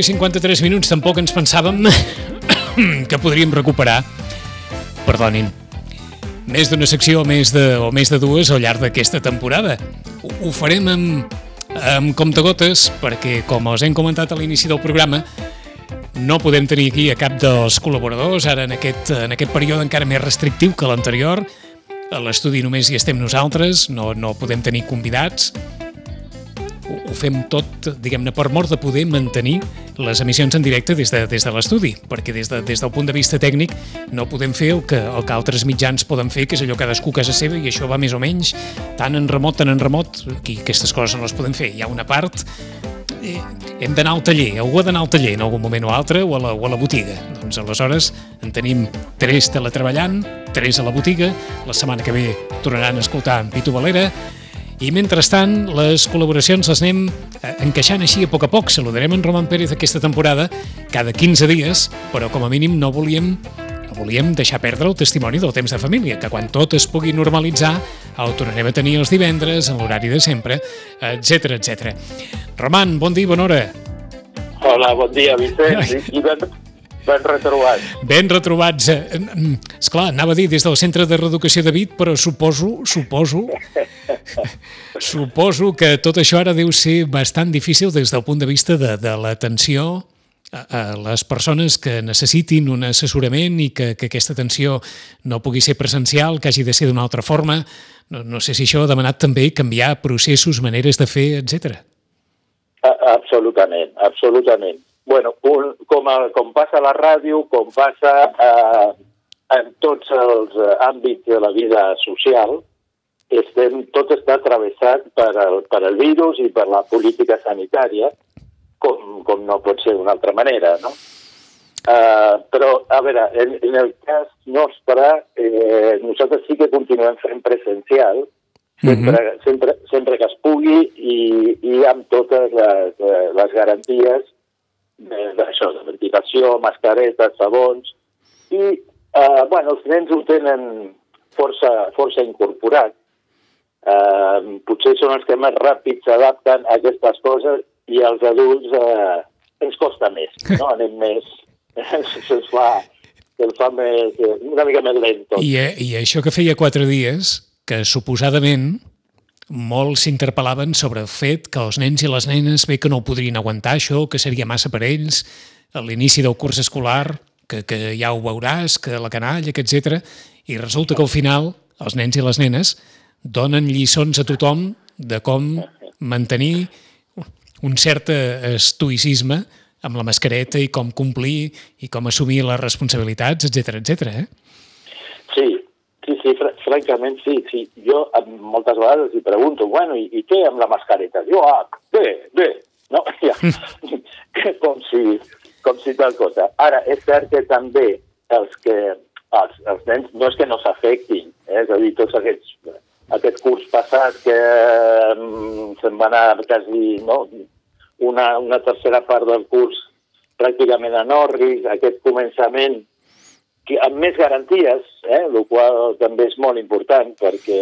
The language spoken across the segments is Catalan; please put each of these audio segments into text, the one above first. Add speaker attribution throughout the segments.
Speaker 1: 9 i 53 minuts tampoc ens pensàvem que podríem recuperar, perdonin, més d'una secció o més de, o més de dues al llarg d'aquesta temporada. Ho, ho farem amb, amb comptagotes perquè, com us hem comentat a l'inici del programa, no podem tenir aquí a cap dels col·laboradors, ara en aquest, en aquest període encara més restrictiu que l'anterior. A l'estudi només hi estem nosaltres, no, no podem tenir convidats, ho, ho fem tot, diguem-ne, per mort de poder mantenir les emissions en directe des de, des de l'estudi, perquè des, de, des del punt de vista tècnic no podem fer el que, el que altres mitjans poden fer, que és allò cadascú a casa seva, i això va més o menys tant en remot, tant en remot, aquí aquestes coses no les podem fer. Hi ha una part eh, hem d'anar al taller, algú ha d'anar al taller en algun moment o altre o a la, o a la botiga. Doncs aleshores en tenim tres teletreballant, tres a la botiga, la setmana que ve tornaran a escoltar en Pitu Valera, i mentrestant, les col·laboracions les anem eh, encaixant així a poc a poc. Saludarem en Roman Pérez aquesta temporada cada 15 dies, però com a mínim no volíem no volíem deixar perdre el testimoni del temps de família, que quan tot es pugui normalitzar el tornarem a tenir els divendres, en l'horari de sempre, etc etc. Roman, bon dia, bona hora.
Speaker 2: Hola, bon dia, Vicenç. I, i ben, ben retrobats.
Speaker 1: Ben retrobats. És clar, anava a dir des del Centre de Reeducació de Vit, però suposo, suposo, suposo que tot això ara deu ser bastant difícil des del punt de vista de, de l'atenció a, a les persones que necessitin un assessorament i que, que aquesta atenció no pugui ser presencial, que hagi de ser d'una altra forma. No, no sé si això ha demanat també canviar processos, maneres de fer, etc.
Speaker 2: Absolutament, absolutament bueno, un, com, com passa a la ràdio, com passa eh, en tots els eh, àmbits de la vida social, estem, tot està travessat per el, per el virus i per la política sanitària, com, com no pot ser d'una altra manera, no? Uh, però, a veure, en, en el cas nostre, eh, nosaltres sí que continuem fent presencial, sempre, uh -huh. sempre, sempre que es pugui i, i amb totes les, les garanties d'això, de ventilació, mascaretes, sabons, i eh, bueno, els nens ho tenen força, força incorporat. Eh, potser són els que més ràpid s'adapten a aquestes coses i els adults eh, ens costa més, no? Anem més... se'ns fa, se fa més, una mica més lento.
Speaker 1: I, eh, I això que feia quatre dies, que suposadament molts s'interpel·laven sobre el fet que els nens i les nenes bé que no ho podrien aguantar això, que seria massa per ells, a l'inici del curs escolar, que, que ja ho veuràs, que la canalla, que etc. I resulta que al final els nens i les nenes donen lliçons a tothom de com mantenir un cert estoicisme amb la mascareta i com complir i com assumir les responsabilitats, etc etc. eh?
Speaker 2: Sí, Sí, sí, fr francament sí, sí. Jo moltes vegades li pregunto, bueno, i, i què amb la mascareta? Diu, ah, bé, bé, no? Ja. com, si, com si tal cosa. Ara, és cert que també els que els, els nens no és que no s'afectin, eh? és a dir, tots aquests, aquest curs passat que um, se'n va anar quasi no? una, una tercera part del curs pràcticament a Norris, aquest començament amb més garanties, eh, el qual també és molt important perquè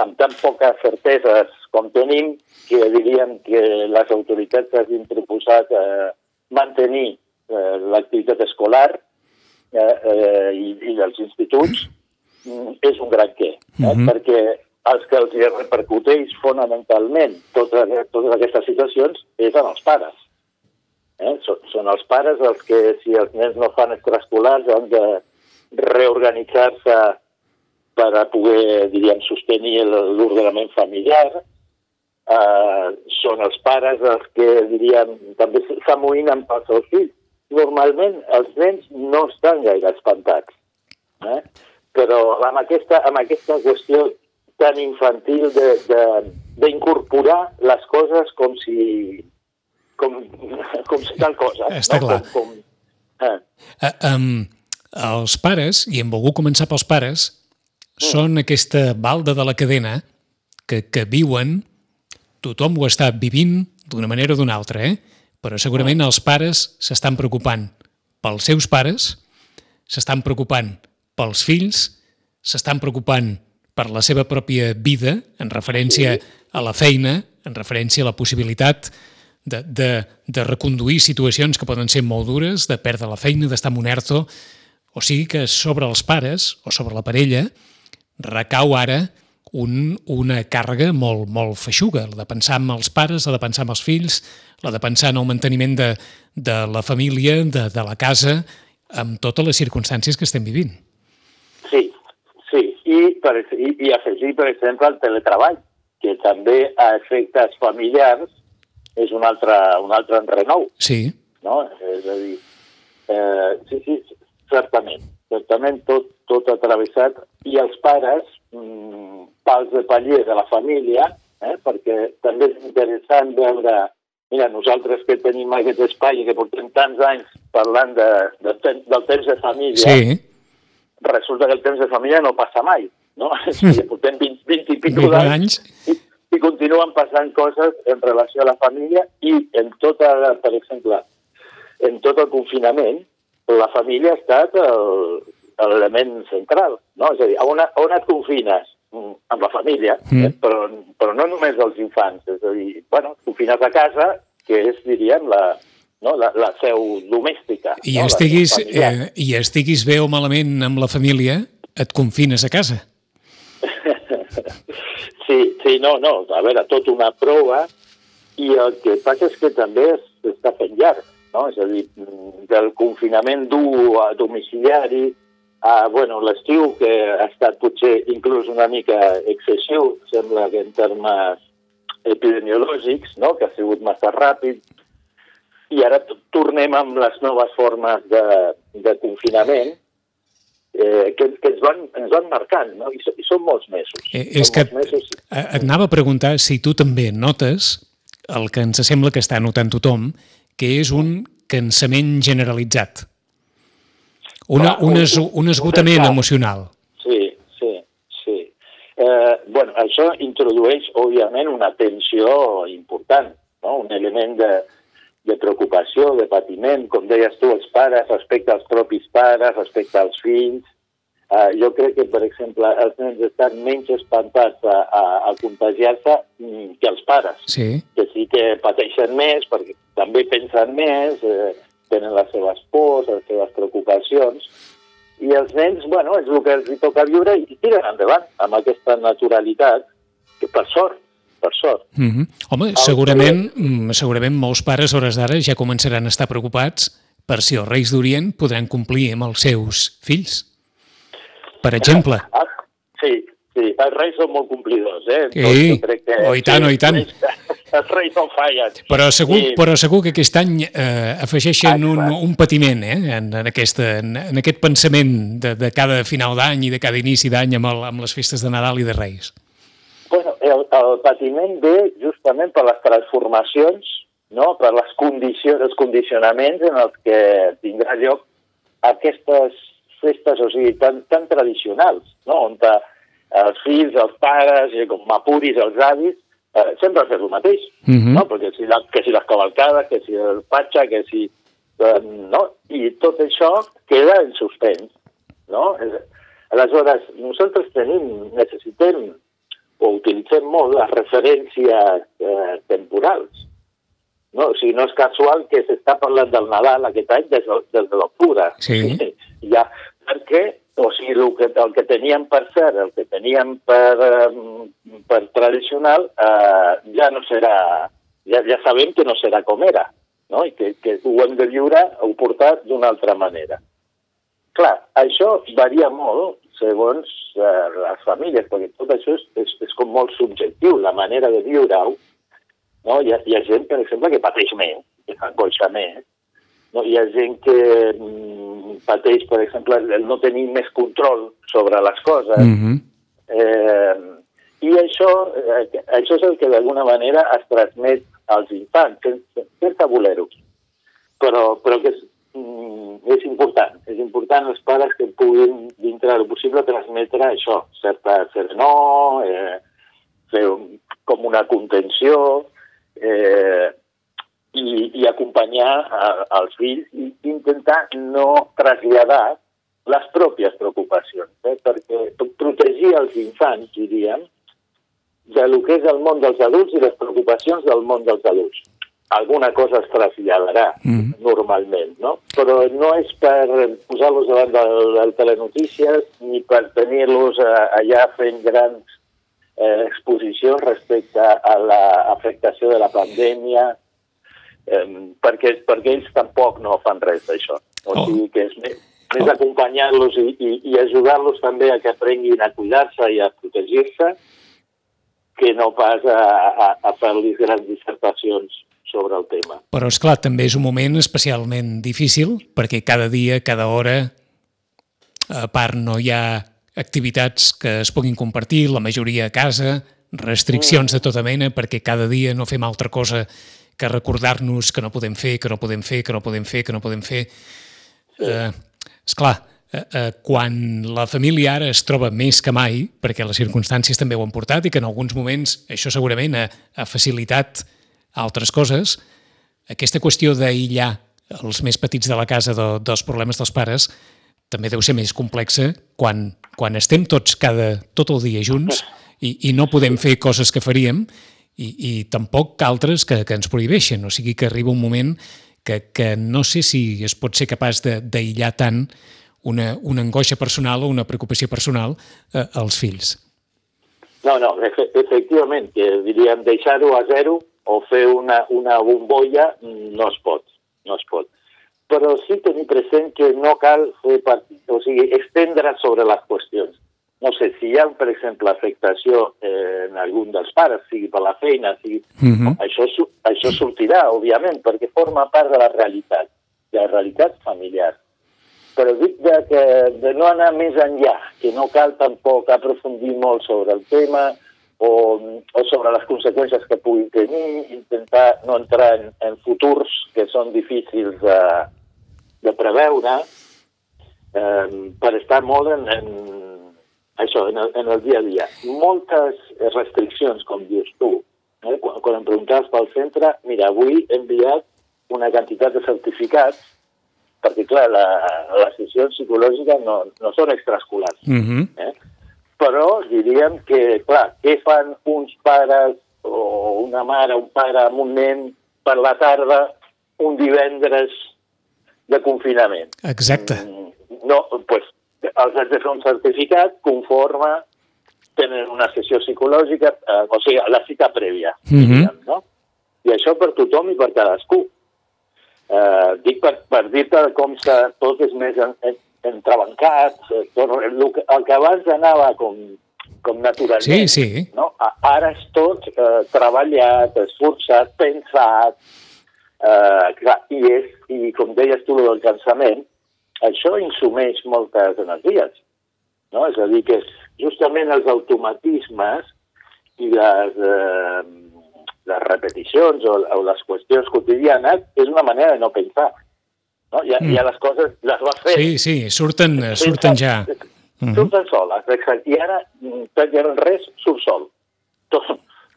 Speaker 2: amb tan poques certeses com tenim, que diríem que les autoritats hagin proposat eh, mantenir eh, l'activitat escolar eh, eh, i, i dels instituts, és un gran què, eh, uh mhm. -huh. perquè els que els repercuteix fonamentalment totes, totes aquestes situacions és en els pares. Eh? Són, són els pares els que, si els nens no fan extraescolars, han de reorganitzar-se per a poder, diríem, sostenir l'ordenament familiar. Eh, són els pares els que, diríem, també s'amoïnen pels seus fills. Normalment els nens no estan gaire espantats. Eh? Però amb aquesta, amb aquesta qüestió tan infantil d'incorporar les coses com si com, com si tal cosa.
Speaker 1: Està no? clar. Com, com, eh. Um, els pares, i hem volgut començar pels pares, mm. són aquesta balda de la cadena que, que viuen, tothom ho està vivint d'una manera o d'una altra, eh? però segurament mm. els pares s'estan preocupant pels seus pares, s'estan preocupant pels fills, s'estan preocupant per la seva pròpia vida, en referència a la feina, en referència a la possibilitat de, de, de reconduir situacions que poden ser molt dures, de perdre la feina, d'estar en un ERTO, o sigui que sobre els pares o sobre la parella recau ara un, una càrrega molt, molt feixuga, la de pensar en els pares, la de pensar en els fills, la de pensar en el manteniment de, de la família, de, de la casa, amb totes les circumstàncies que estem vivint.
Speaker 2: Sí, sí, i, per, i, i afegir, per exemple, el teletreball, que també a efectes familiars és un altre, un altre enrenou.
Speaker 1: Sí.
Speaker 2: No? És a dir, eh, sí, sí, certament, certament tot, tot atravessat, i els pares, mmm, pals de paller de la família, eh, perquè també és interessant veure, mira, nosaltres que tenim aquest espai i que portem tants anys parlant de, de, del temps de família,
Speaker 1: sí.
Speaker 2: Resulta que el temps de família no passa mai, no? Mm. portem 20, 20 i pico d'anys i, i continuen passant coses en relació a la família i en tota, per exemple, en tot el confinament, la família ha estat l'element central, no? És a dir, on, on et confines? Mm, amb la família, mm. eh? però, però no només els infants, és a dir, bueno, confines a casa, que és, diríem, la, no? la, la seu domèstica.
Speaker 1: I,
Speaker 2: no?
Speaker 1: estiguis, eh, I estiguis bé o malament amb la família, et confines a casa.
Speaker 2: sí, sí, no, no, a veure, tot una prova, i el que passa és que també s'està fent llarg, no? És a dir, del confinament dur a domiciliari, a, bueno, l'estiu, que ha estat potser inclús una mica excessiu, sembla que en termes epidemiològics, no? que ha sigut massa ràpid, i ara tornem amb les noves formes de, de confinament, eh, que, que ens, van, ens van marcant, no? I, i són molts mesos.
Speaker 1: Eh, és que mesos. et anava a preguntar si tu també notes el que ens sembla que està notant tothom, que és un cansament generalitzat. Una, un, es, un esgotament emocional.
Speaker 2: Sí, sí, sí. Eh, bueno, això introdueix, òbviament, una tensió important, no? un element de, de preocupació, de patiment, com deies tu, els pares, respecte als propis pares, respecte als fills. Uh, jo crec que, per exemple, els nens estan menys espantats a, a, a contagiar-se mm, que els pares,
Speaker 1: sí.
Speaker 2: que sí que pateixen més perquè també pensen més, eh, tenen les seves pors, les seves preocupacions, i els nens, bueno, és el que els toca viure i tiren endavant amb aquesta naturalitat, que per sort, per sort.
Speaker 1: Mm -hmm. Home, segurament, que... segurament molts pares, hores d'ara, ja començaran a estar preocupats per si els Reis d'Orient podran complir amb els seus fills per exemple.
Speaker 2: Ah, sí, sí, els reis són molt complidors, eh?
Speaker 1: Sí, crec que, oh, i tant, sí, oh, i tant.
Speaker 2: Els reis no fallen.
Speaker 1: Però segur, sí. però segur que aquest any eh, afegeixen un, un patiment eh, en, en, aquesta, en, en aquest pensament de, de cada final d'any i de cada inici d'any amb, el, amb les festes de Nadal i de Reis.
Speaker 2: El, el patiment ve justament per les transformacions, no? per les condicions, els condicionaments en els que tindrà lloc aquestes festes, o sigui, tan, tan tradicionals, no? on eh, els fills, els pares, i com apuris, els avis, eh, sempre fes el mateix, uh mhm. -huh. no? Perquè si la, que si les cavalcades, que si el patxa, que si... Eh, no? I tot això queda en suspens, no? Aleshores, nosaltres tenim, necessitem o utilitzem molt les referències eh, temporals. No? O sigui, no és casual que s'està parlant del Nadal aquest any des, des de l'octubre.
Speaker 1: Sí.
Speaker 2: Ja, perquè o sigui, el que, el que teníem per cert, el que teníem per, per tradicional, eh, ja no serà, ja, ja sabem que no serà com era, no? i que, que ho hem de viure o portar d'una altra manera. Clar, això varia molt segons eh, les famílies, perquè tot això és, és, és com molt subjectiu, la manera de viure-ho. No? Hi, ha, hi ha gent, per exemple, que pateix més, que s'angoixa més, no? hi ha gent que pateix, per exemple, el no tenir més control sobre les coses. Mm -hmm. eh, I això, eh, això és el que d'alguna manera es transmet als infants, sense, sense voler-ho. Però, però que és, mm, és important, important els pares que puguin, dintre del possible, transmetre això, certa serenor, eh, fer un, com una contenció, eh, i, i acompanyar a, als fills i intentar no traslladar les pròpies preocupacions, eh? perquè protegir els infants, diríem, de que és el món dels adults i les preocupacions del món dels adults. Alguna cosa es traslladarà
Speaker 1: Mhm.
Speaker 2: normalment, no? Però no és per posar-los davant del, del telenotícies ni per tenir-los eh, allà fent grans eh, exposicions respecte a l'afectació de la pandèmia, eh, perquè, perquè ells tampoc no fan res d'això. O
Speaker 1: Oh.
Speaker 2: sigui que és més, més
Speaker 1: Oh.
Speaker 2: acompanyar-los i, i, i ajudar-los també a que aprenguin a cuidar-se i a protegir-se que no pas a, a, a fer-los grans dissertacions sobre el tema.
Speaker 1: Però, és clar també és un moment especialment difícil, perquè cada dia, cada hora, a part no hi ha activitats que es puguin compartir, la majoria a casa, restriccions de tota mena, perquè cada dia no fem altra cosa que recordar-nos que no podem fer, que no podem fer, que no podem fer, que no podem fer. Eh, esclar, eh, eh, quan la família ara es troba més que mai, perquè les circumstàncies també ho han portat i que en alguns moments això segurament ha, ha facilitat altres coses, aquesta qüestió d'aïllar els més petits de la casa de, dels problemes dels pares també deu ser més complexa quan, quan estem tots cada, tot el dia junts i, i no podem fer coses que faríem i, i tampoc altres que, que ens prohibeixen. O sigui que arriba un moment que, que no sé si es pot ser capaç d'aïllar tant una, una angoixa personal o una preocupació personal eh, als fills.
Speaker 2: No, no, efe efectivament, que diríem deixar-ho a zero o fer una, una bombolla no es pot, no es pot. Però sí tenir present que no cal fer partit, o sigui, estendre sobre les qüestions. No sé, si hi ha, per exemple, afectació eh, en algun dels pares, sigui per la feina, sigui...
Speaker 1: Mhm.
Speaker 2: això, su- això sortirà, òbviament, perquè forma part de la realitat, de la realitat familiar. Però dic de, que, de no anar més enllà, que no cal tampoc aprofundir molt sobre el tema o, o sobre les conseqüències que puguin tenir, intentar no entrar en, en futurs que són difícils de, de preveure, eh, per estar molt en, en això, en el, en el dia a dia. Moltes restriccions, com dius tu. Eh? Quan, quan em preguntaves pel centre, mira, avui he enviat una quantitat de certificats perquè, clar, la, les sessions psicològiques no, no són extraescolars.
Speaker 1: Mm -hmm.
Speaker 2: Eh? Però diríem que, clar, què fan uns pares o una mare, un pare amb un nen per la tarda un divendres de confinament?
Speaker 1: Exacte.
Speaker 2: Mm, No, pues, els has de fer un certificat conforme tenen una sessió psicològica, eh, o sigui, la cita prèvia,
Speaker 1: Mhm.
Speaker 2: diríem, no? I això per tothom i per cadascú. Eh, dic per, per dir-te com se, tot és més en, en, entrebancat, eh, tot, el, que- el que abans anava com, com naturalment,
Speaker 1: Sí, sí.
Speaker 2: no? Ara és tot eh, treballat, esforçat, pensat, eh, clar, i, és, i com deies tu, del cansament, això insumeix moltes energies. No? És a dir, que justament els automatismes i les, eh, les repeticions o, o les qüestions quotidianes és una manera de no pensar. No? Ja,
Speaker 1: Mm.
Speaker 2: ja les coses les vas fent.
Speaker 1: Sí, sí, surten, eh, surten ja. Mhm.
Speaker 2: Surten soles, exacte. I ara, mm, pràcticament res surt sol. Tot,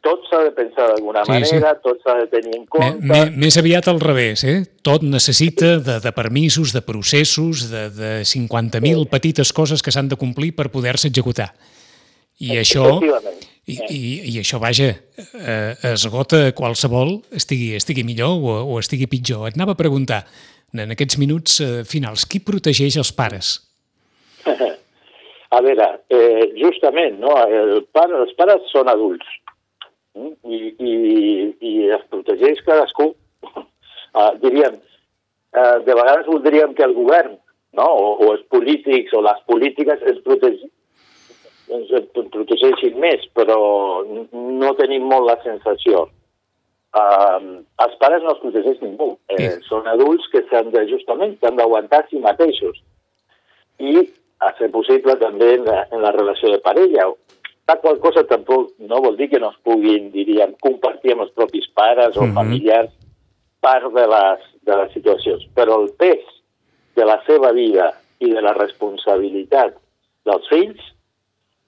Speaker 2: tot s'ha de pensar d'alguna
Speaker 1: Sí, sí.
Speaker 2: manera, tot s'ha de tenir en compte.
Speaker 1: me- Més aviat al revés, eh? Tot necessita de, de permisos, de processos, de, de 50.000 petites coses que s'han de complir per poder-se executar. I això, i, i, i això, vaja, eh, esgota qualsevol, estigui, estigui millor o, o estigui pitjor. Et anava a preguntar, en aquests minuts eh, finals, qui protegeix els pares?
Speaker 2: A veure, eh, justament, no? El pare, els pares són adults mm? I, i, i es protegeix cadascú. Uh, diríem, uh, de vegades voldríem que el govern no? o, o els polítics o les polítiques es, protegi, ens protegeixin més, però no tenim molt la sensació. Uh, els pares no els protegeix ningú. Eh,
Speaker 1: Sí.
Speaker 2: Són adults que s'han de, justament, s'han d'aguantar a si mateixos. I, a ser possible, també en la, en la relació de parella. La qual cosa tampoc no vol dir que no es puguin, diríem, compartir amb els propis pares o
Speaker 1: Mhm.
Speaker 2: familiars part de les, de les situacions. Però el pes de la seva vida i de la responsabilitat dels fills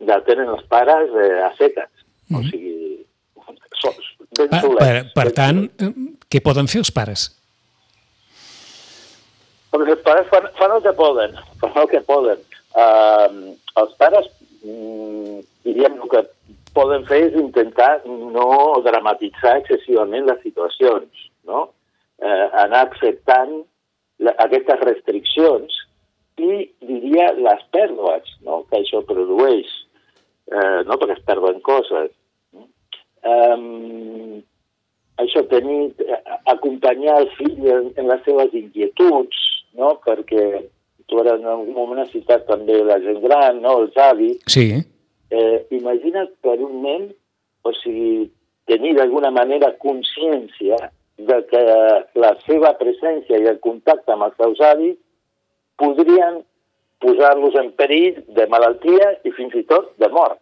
Speaker 2: la tenen els pares eh, a seques. O sigui, so, ben
Speaker 1: Per,
Speaker 2: solets.
Speaker 1: per, per
Speaker 2: ben
Speaker 1: tant,
Speaker 2: solets.
Speaker 1: eh, què poden fer els pares?
Speaker 2: Perquè els pares fan, fan el que poden, fan el que poden. Uh, els pares, mm, diríem, el que poden fer és intentar no dramatitzar excessivament les situacions, no? eh, anar acceptant la, aquestes restriccions i, diria, les pèrdues no? que això produeix, eh, no? perquè es perden coses. Um, això, tenir, acompanyar el fill en, en les seves inquietuds, no? perquè tu ara en algun moment has citat també la gent gran, no? els avis.
Speaker 1: Sí.
Speaker 2: Eh, imagina't per un nen, o sigui, tenir d'alguna manera consciència de que la seva presència i el contacte amb els seus avis podrien posar-los en perill de malaltia i fins i tot de mort.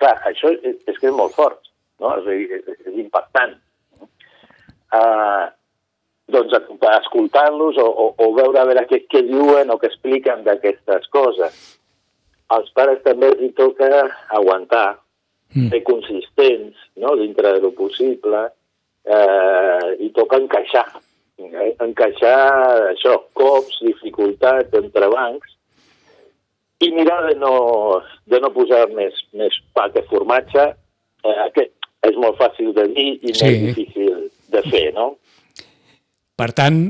Speaker 2: Clar, això és, és que és molt fort, no? és, és, és impactant. Uh, doncs escoltant-los o, o, o veure a veure què, què diuen o què expliquen d'aquestes coses. Als pares també els toca aguantar, mm. ser consistents no? dintre de lo possible eh, i toca encaixar. Eh? Encaixar això, cops, dificultats, entrebancs i mirar de no, de no posar més, més pa que formatge, eh, que és molt fàcil de dir i sí. més difícil de fer, no?
Speaker 1: Per tant,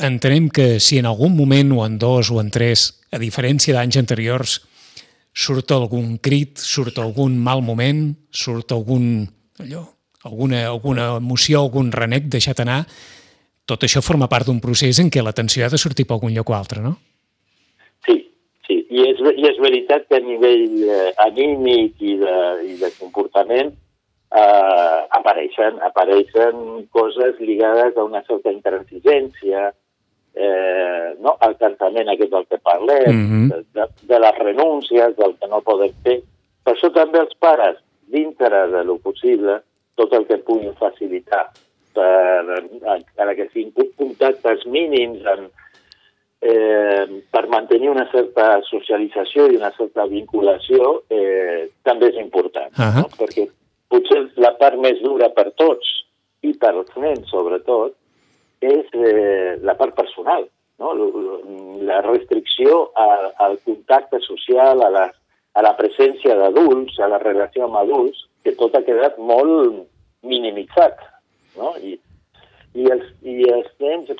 Speaker 1: entenem que si en algun moment o en dos o en tres, a diferència d'anys anteriors, surt algun crit, surt algun mal moment, surt algun, allò, alguna, alguna emoció, algun renec deixat anar, tot això forma part d'un procés en què l'atenció ha de sortir per algun lloc o altre, no?
Speaker 2: I és, i és veritat que a nivell eh, anímic i de, i de comportament eh, apareixen, apareixen coses lligades a una certa intransigència, eh, no? el cansament aquest del que parlem, mm -hmm. de, de les renúncies, del que no podem fer. Per això també els pares, dintre de lo possible, tot el que puguin facilitar per, encara que siguin contactes mínims en, eh, per mantenir una certa socialització i una certa vinculació eh, també és important, uh -huh. no? perquè potser la part més dura per tots i per als nens sobretot és eh, la part personal, no? la restricció a, al contacte social, a la, a la presència d'adults, a la relació amb adults, que tot ha quedat molt minimitzat. No? I, i els, i els nens,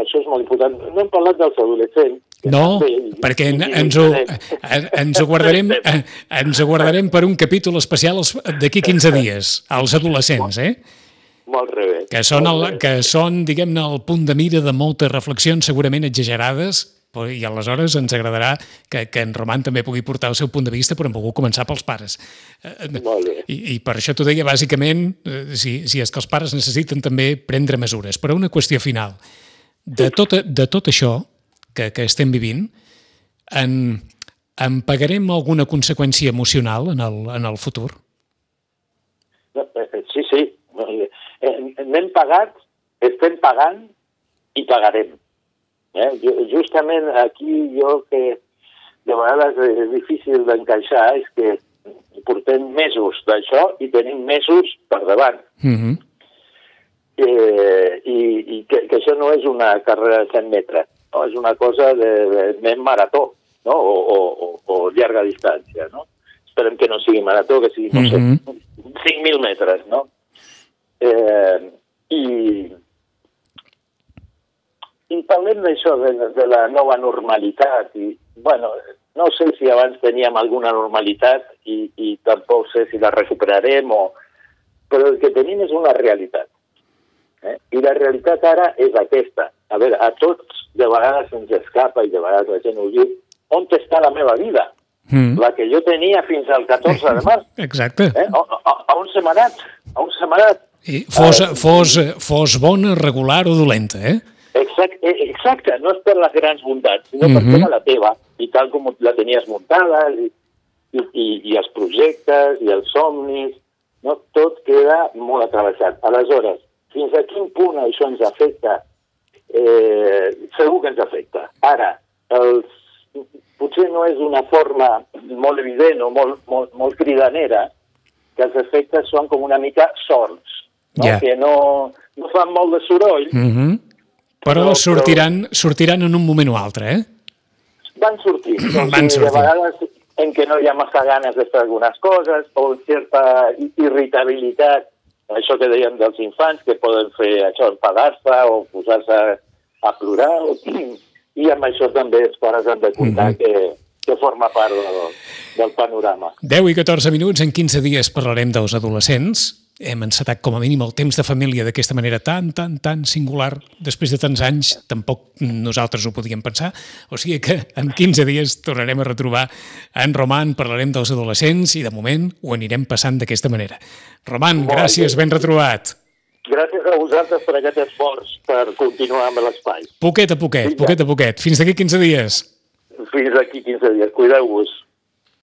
Speaker 2: això és molt important. No hem parlat dels adolescents,
Speaker 1: no, perquè ens ho, ens ho guardarem ens ho guardarem per un capítol especial d'aquí 15 dies, als adolescents, eh?
Speaker 2: Molt rebé.
Speaker 1: Que són, el, que són diguem-ne, el punt de mira de moltes reflexions segurament exagerades, i aleshores ens agradarà que, que en Roman també pugui portar el seu punt de vista, però hem volgut començar pels pares.
Speaker 2: Eh, bé.
Speaker 1: I, I per això t'ho deia, bàsicament, eh, si, si és que els pares necessiten també prendre mesures. Però una qüestió final. De tot, de tot això, que, que estem vivint, en, en pagarem alguna conseqüència emocional en el, en el futur?
Speaker 2: Eh, eh, sí, sí. N'hem eh, pagat, estem pagant i pagarem. Eh? Justament aquí jo que de vegades és difícil d'encaixar és que portem mesos d'això i tenim mesos per davant. Mm -hmm. eh, i, I que, que això no és una carrera de 100 metres no? és una cosa de, de, de marató no? o, o, o llarga distància. No? Esperem que no sigui marató, que sigui, no sé, mm -hmm. 5.000 metres, no? Eh, i, i parlem d'això, de, de la nova normalitat, i, bueno, no sé si abans teníem alguna normalitat i, i tampoc sé si la recuperarem, o, però el que tenim és una realitat. Eh? I la realitat ara és aquesta. A veure, a tots de vegades se'ns escapa i de vegades la gent ho diu, on està la meva vida? Mm. La que jo tenia fins al 14 de març.
Speaker 1: Exacte.
Speaker 2: Eh? A, a, a on se m'ha anat? A on se m'ha anat?
Speaker 1: I fos, uh, fos, fos bona, regular o dolenta, eh?
Speaker 2: Exacte, eh, exacte, no és per les grans bondats, sinó mm -hmm. perquè era la teva, i tal com la tenies muntada, i, i, i, i els projectes, i els somnis, no? tot queda molt atravessat. Aleshores, fins a quin punt això ens afecta eh, segur que ens afecta. Ara, els, potser no és una forma molt evident o molt, molt, molt cridanera, que els efectes són com una mica sords, no? Yeah. que no, no fan molt de soroll.
Speaker 1: Mm -hmm. Però, però sortiran, però... sortiran en un moment o altre, eh?
Speaker 2: Van sortir. Van sortir. De vegades en què no hi ha massa ganes de fer algunes coses o certa irritabilitat això que dèiem dels infants, que poden fer això, enfadar-se o posar-se a plorar, o, i amb això també els pares han de comptar mm -hmm. que, que forma part del, del panorama.
Speaker 1: 10 i 14 minuts, en 15 dies parlarem dels adolescents. Hem encetat com a mínim el temps de família d'aquesta manera tan, tan, tan singular. Després de tants anys, tampoc nosaltres ho podíem pensar. O sigui que en 15 dies tornarem a retrobar en Roman, parlarem dels adolescents i de moment ho anirem passant d'aquesta manera. Roman, Molt gràcies, ben retrobat.
Speaker 2: Gràcies a vosaltres per aquest esforç per continuar amb l'espai.
Speaker 1: Poquet a poquet, poquet a poquet. Fins d'aquí 15 dies.
Speaker 2: Fins d'aquí 15 dies. Cuideu-vos.